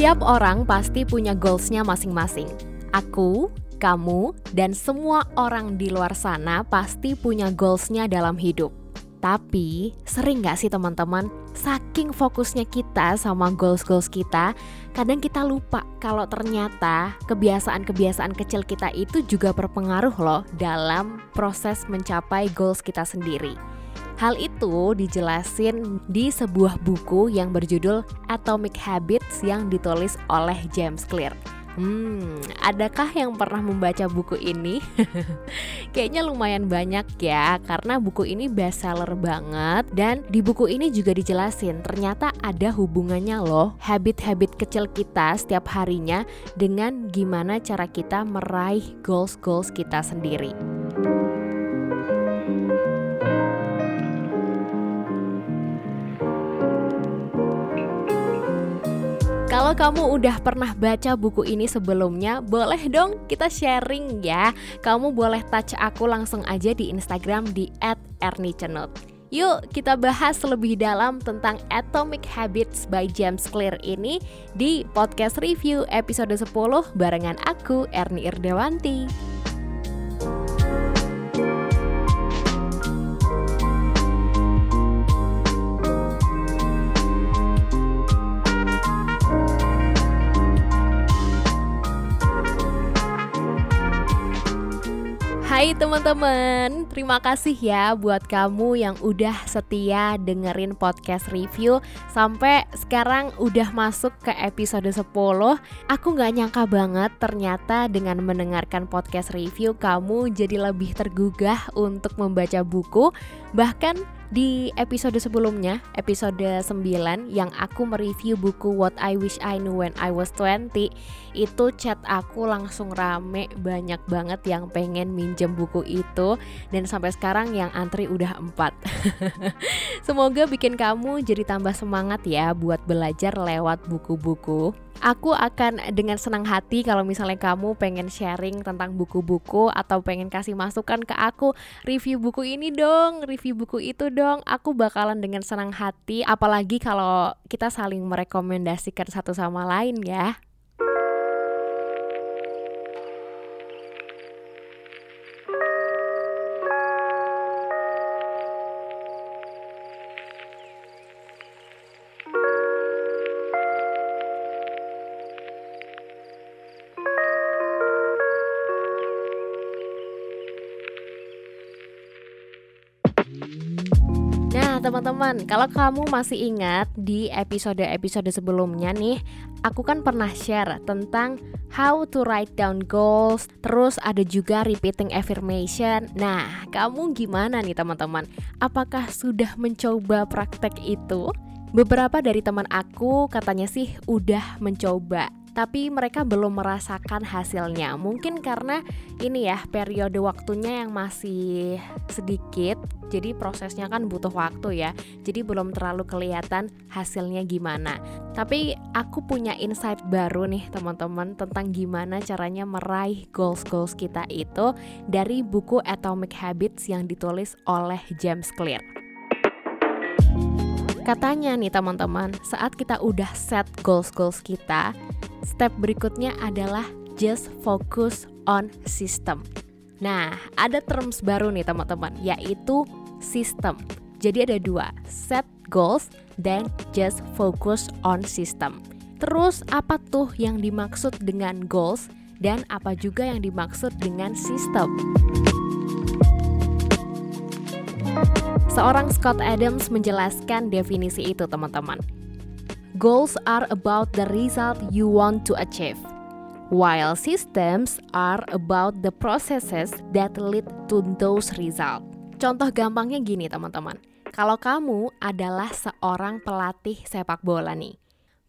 Setiap orang pasti punya goalsnya masing-masing. Aku, kamu, dan semua orang di luar sana pasti punya goalsnya dalam hidup. Tapi sering gak sih teman-teman, saking fokusnya kita sama goals-goals kita, kadang kita lupa kalau ternyata kebiasaan-kebiasaan kecil kita itu juga berpengaruh loh dalam proses mencapai goals kita sendiri. Hal itu dijelasin di sebuah buku yang berjudul Atomic Habits yang ditulis oleh James Clear. Hmm, adakah yang pernah membaca buku ini? Kayaknya lumayan banyak ya, karena buku ini bestseller banget dan di buku ini juga dijelasin ternyata ada hubungannya loh habit-habit kecil kita setiap harinya dengan gimana cara kita meraih goals-goals kita sendiri. Kalau kamu udah pernah baca buku ini sebelumnya, boleh dong kita sharing ya. Kamu boleh touch aku langsung aja di Instagram di @ernicenut. Yuk kita bahas lebih dalam tentang Atomic Habits by James Clear ini di podcast review episode 10 barengan aku Erni Irdewanti. Hai teman-teman, terima kasih ya buat kamu yang udah setia dengerin podcast review. Sampai sekarang udah masuk ke episode 10 Aku gak nyangka banget ternyata dengan mendengarkan podcast review Kamu jadi lebih tergugah untuk membaca buku. Bahkan di episode sebelumnya, episode 9 yang aku mereview buku What I Wish I Knew When I Was 20 Itu chat aku langsung rame banyak banget yang pengen minjem buku itu Dan sampai sekarang yang antri udah 4 Semoga bikin kamu jadi tambah semangat ya buat belajar lewat buku-buku Aku akan dengan senang hati kalau misalnya kamu pengen sharing tentang buku-buku atau pengen kasih masukan ke aku review buku ini dong, review buku itu dong. Aku bakalan dengan senang hati apalagi kalau kita saling merekomendasikan satu sama lain ya. Teman-teman, kalau kamu masih ingat di episode-episode sebelumnya nih, aku kan pernah share tentang how to write down goals, terus ada juga repeating affirmation. Nah, kamu gimana nih teman-teman? Apakah sudah mencoba praktek itu? Beberapa dari teman aku katanya sih udah mencoba tapi mereka belum merasakan hasilnya. Mungkin karena ini ya periode waktunya yang masih sedikit, jadi prosesnya kan butuh waktu ya. Jadi belum terlalu kelihatan hasilnya gimana. Tapi aku punya insight baru nih teman-teman tentang gimana caranya meraih goals-goals kita itu dari buku Atomic Habits yang ditulis oleh James Clear. Katanya nih teman-teman, saat kita udah set goals-goals kita, Step berikutnya adalah just focus on system. Nah, ada terms baru nih teman-teman, yaitu system. Jadi ada dua, set goals dan just focus on system. Terus apa tuh yang dimaksud dengan goals dan apa juga yang dimaksud dengan system? Seorang Scott Adams menjelaskan definisi itu, teman-teman. Goals are about the result you want to achieve, while systems are about the processes that lead to those results. Contoh gampangnya gini teman-teman. Kalau kamu adalah seorang pelatih sepak bola nih,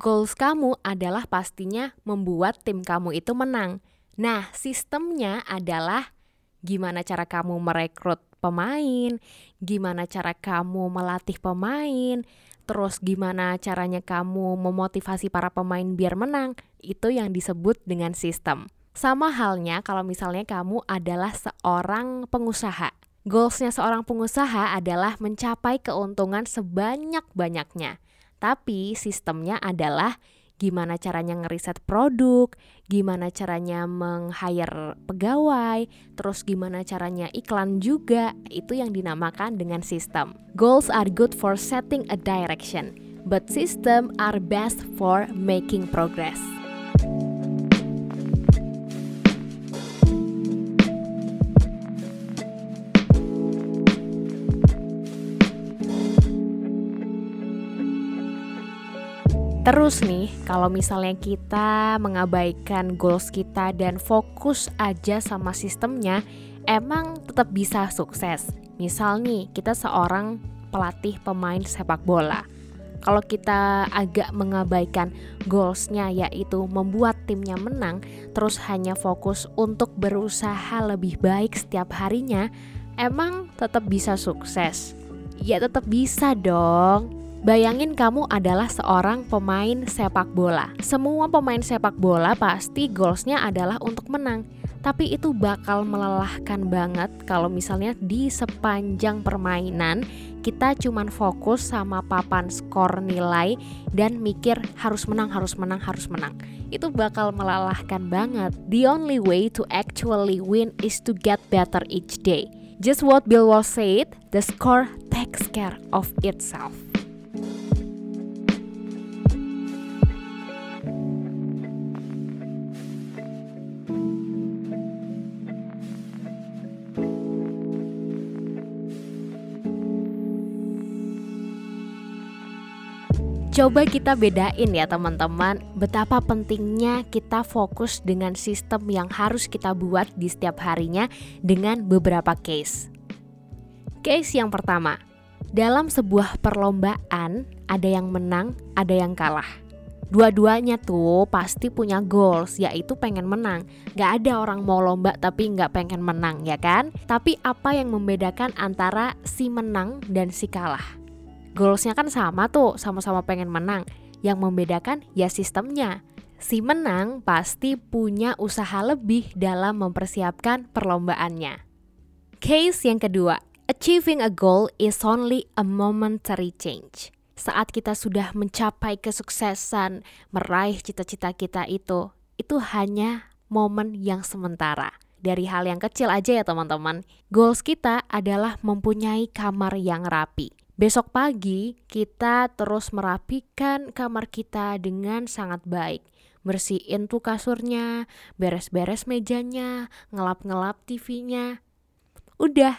goals kamu adalah pastinya membuat tim kamu itu menang. Nah, sistemnya adalah gimana cara kamu merekrut pemain, gimana cara kamu melatih pemain, terus gimana caranya kamu memotivasi para pemain biar menang, itu yang disebut dengan sistem. Sama halnya kalau misalnya kamu adalah seorang pengusaha. Goalsnya seorang pengusaha adalah mencapai keuntungan sebanyak-banyaknya. Tapi sistemnya adalah gimana caranya ngeriset produk, gimana caranya meng-hire pegawai, terus gimana caranya iklan juga. Itu yang dinamakan dengan sistem. Goals are good for setting a direction, but system are best for making progress. Terus nih, kalau misalnya kita mengabaikan goals kita dan fokus aja sama sistemnya, emang tetap bisa sukses. Misal nih, kita seorang pelatih pemain sepak bola. Kalau kita agak mengabaikan goalsnya yaitu membuat timnya menang, terus hanya fokus untuk berusaha lebih baik setiap harinya, emang tetap bisa sukses? Ya tetap bisa dong Bayangin kamu adalah seorang pemain sepak bola. Semua pemain sepak bola pasti goalsnya adalah untuk menang. Tapi itu bakal melelahkan banget kalau misalnya di sepanjang permainan kita cuman fokus sama papan skor nilai dan mikir harus menang, harus menang, harus menang. Itu bakal melelahkan banget. The only way to actually win is to get better each day. Just what Bill Walsh said, the score takes care of itself. Coba kita bedain ya teman-teman betapa pentingnya kita fokus dengan sistem yang harus kita buat di setiap harinya dengan beberapa case. Case yang pertama, dalam sebuah perlombaan ada yang menang, ada yang kalah. Dua-duanya tuh pasti punya goals, yaitu pengen menang. Gak ada orang mau lomba tapi gak pengen menang, ya kan? Tapi apa yang membedakan antara si menang dan si kalah? Goalsnya kan sama tuh, sama-sama pengen menang. Yang membedakan ya sistemnya. Si menang pasti punya usaha lebih dalam mempersiapkan perlombaannya. Case yang kedua, achieving a goal is only a momentary change. Saat kita sudah mencapai kesuksesan, meraih cita-cita kita itu, itu hanya momen yang sementara. Dari hal yang kecil aja ya teman-teman. Goals kita adalah mempunyai kamar yang rapi Besok pagi kita terus merapikan kamar kita dengan sangat baik. Bersihin tuh kasurnya, beres-beres mejanya, ngelap-ngelap TV-nya. Udah,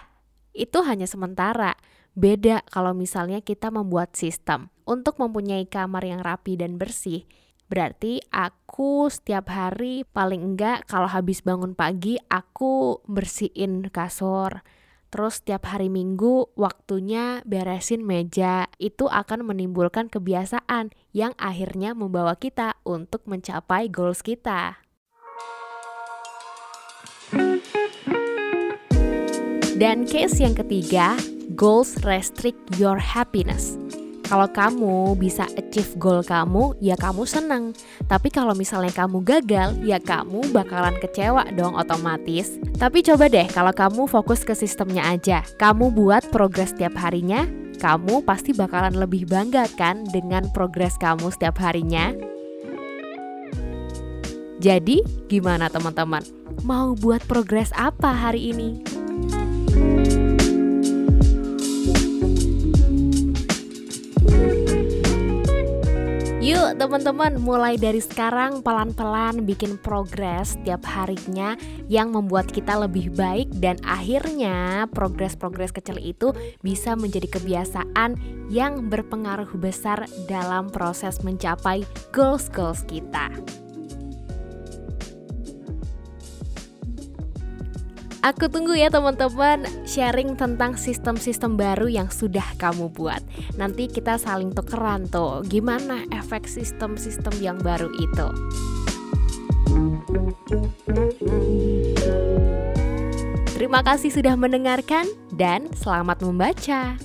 itu hanya sementara. Beda kalau misalnya kita membuat sistem untuk mempunyai kamar yang rapi dan bersih. Berarti aku setiap hari paling enggak kalau habis bangun pagi aku bersihin kasur, Terus setiap hari Minggu waktunya beresin meja. Itu akan menimbulkan kebiasaan yang akhirnya membawa kita untuk mencapai goals kita. Dan case yang ketiga, goals restrict your happiness. Kalau kamu bisa achieve goal kamu, ya kamu seneng. Tapi kalau misalnya kamu gagal, ya kamu bakalan kecewa dong otomatis. Tapi coba deh kalau kamu fokus ke sistemnya aja. Kamu buat progres setiap harinya, kamu pasti bakalan lebih bangga kan dengan progres kamu setiap harinya. Jadi, gimana teman-teman? Mau buat progres apa hari ini? Yuk teman-teman mulai dari sekarang pelan-pelan bikin progres tiap harinya yang membuat kita lebih baik dan akhirnya progres-progres kecil itu bisa menjadi kebiasaan yang berpengaruh besar dalam proses mencapai goals-goals kita. Aku tunggu ya teman-teman sharing tentang sistem-sistem baru yang sudah kamu buat. Nanti kita saling tukeran tuh, gimana efek sistem-sistem yang baru itu. Terima kasih sudah mendengarkan dan selamat membaca.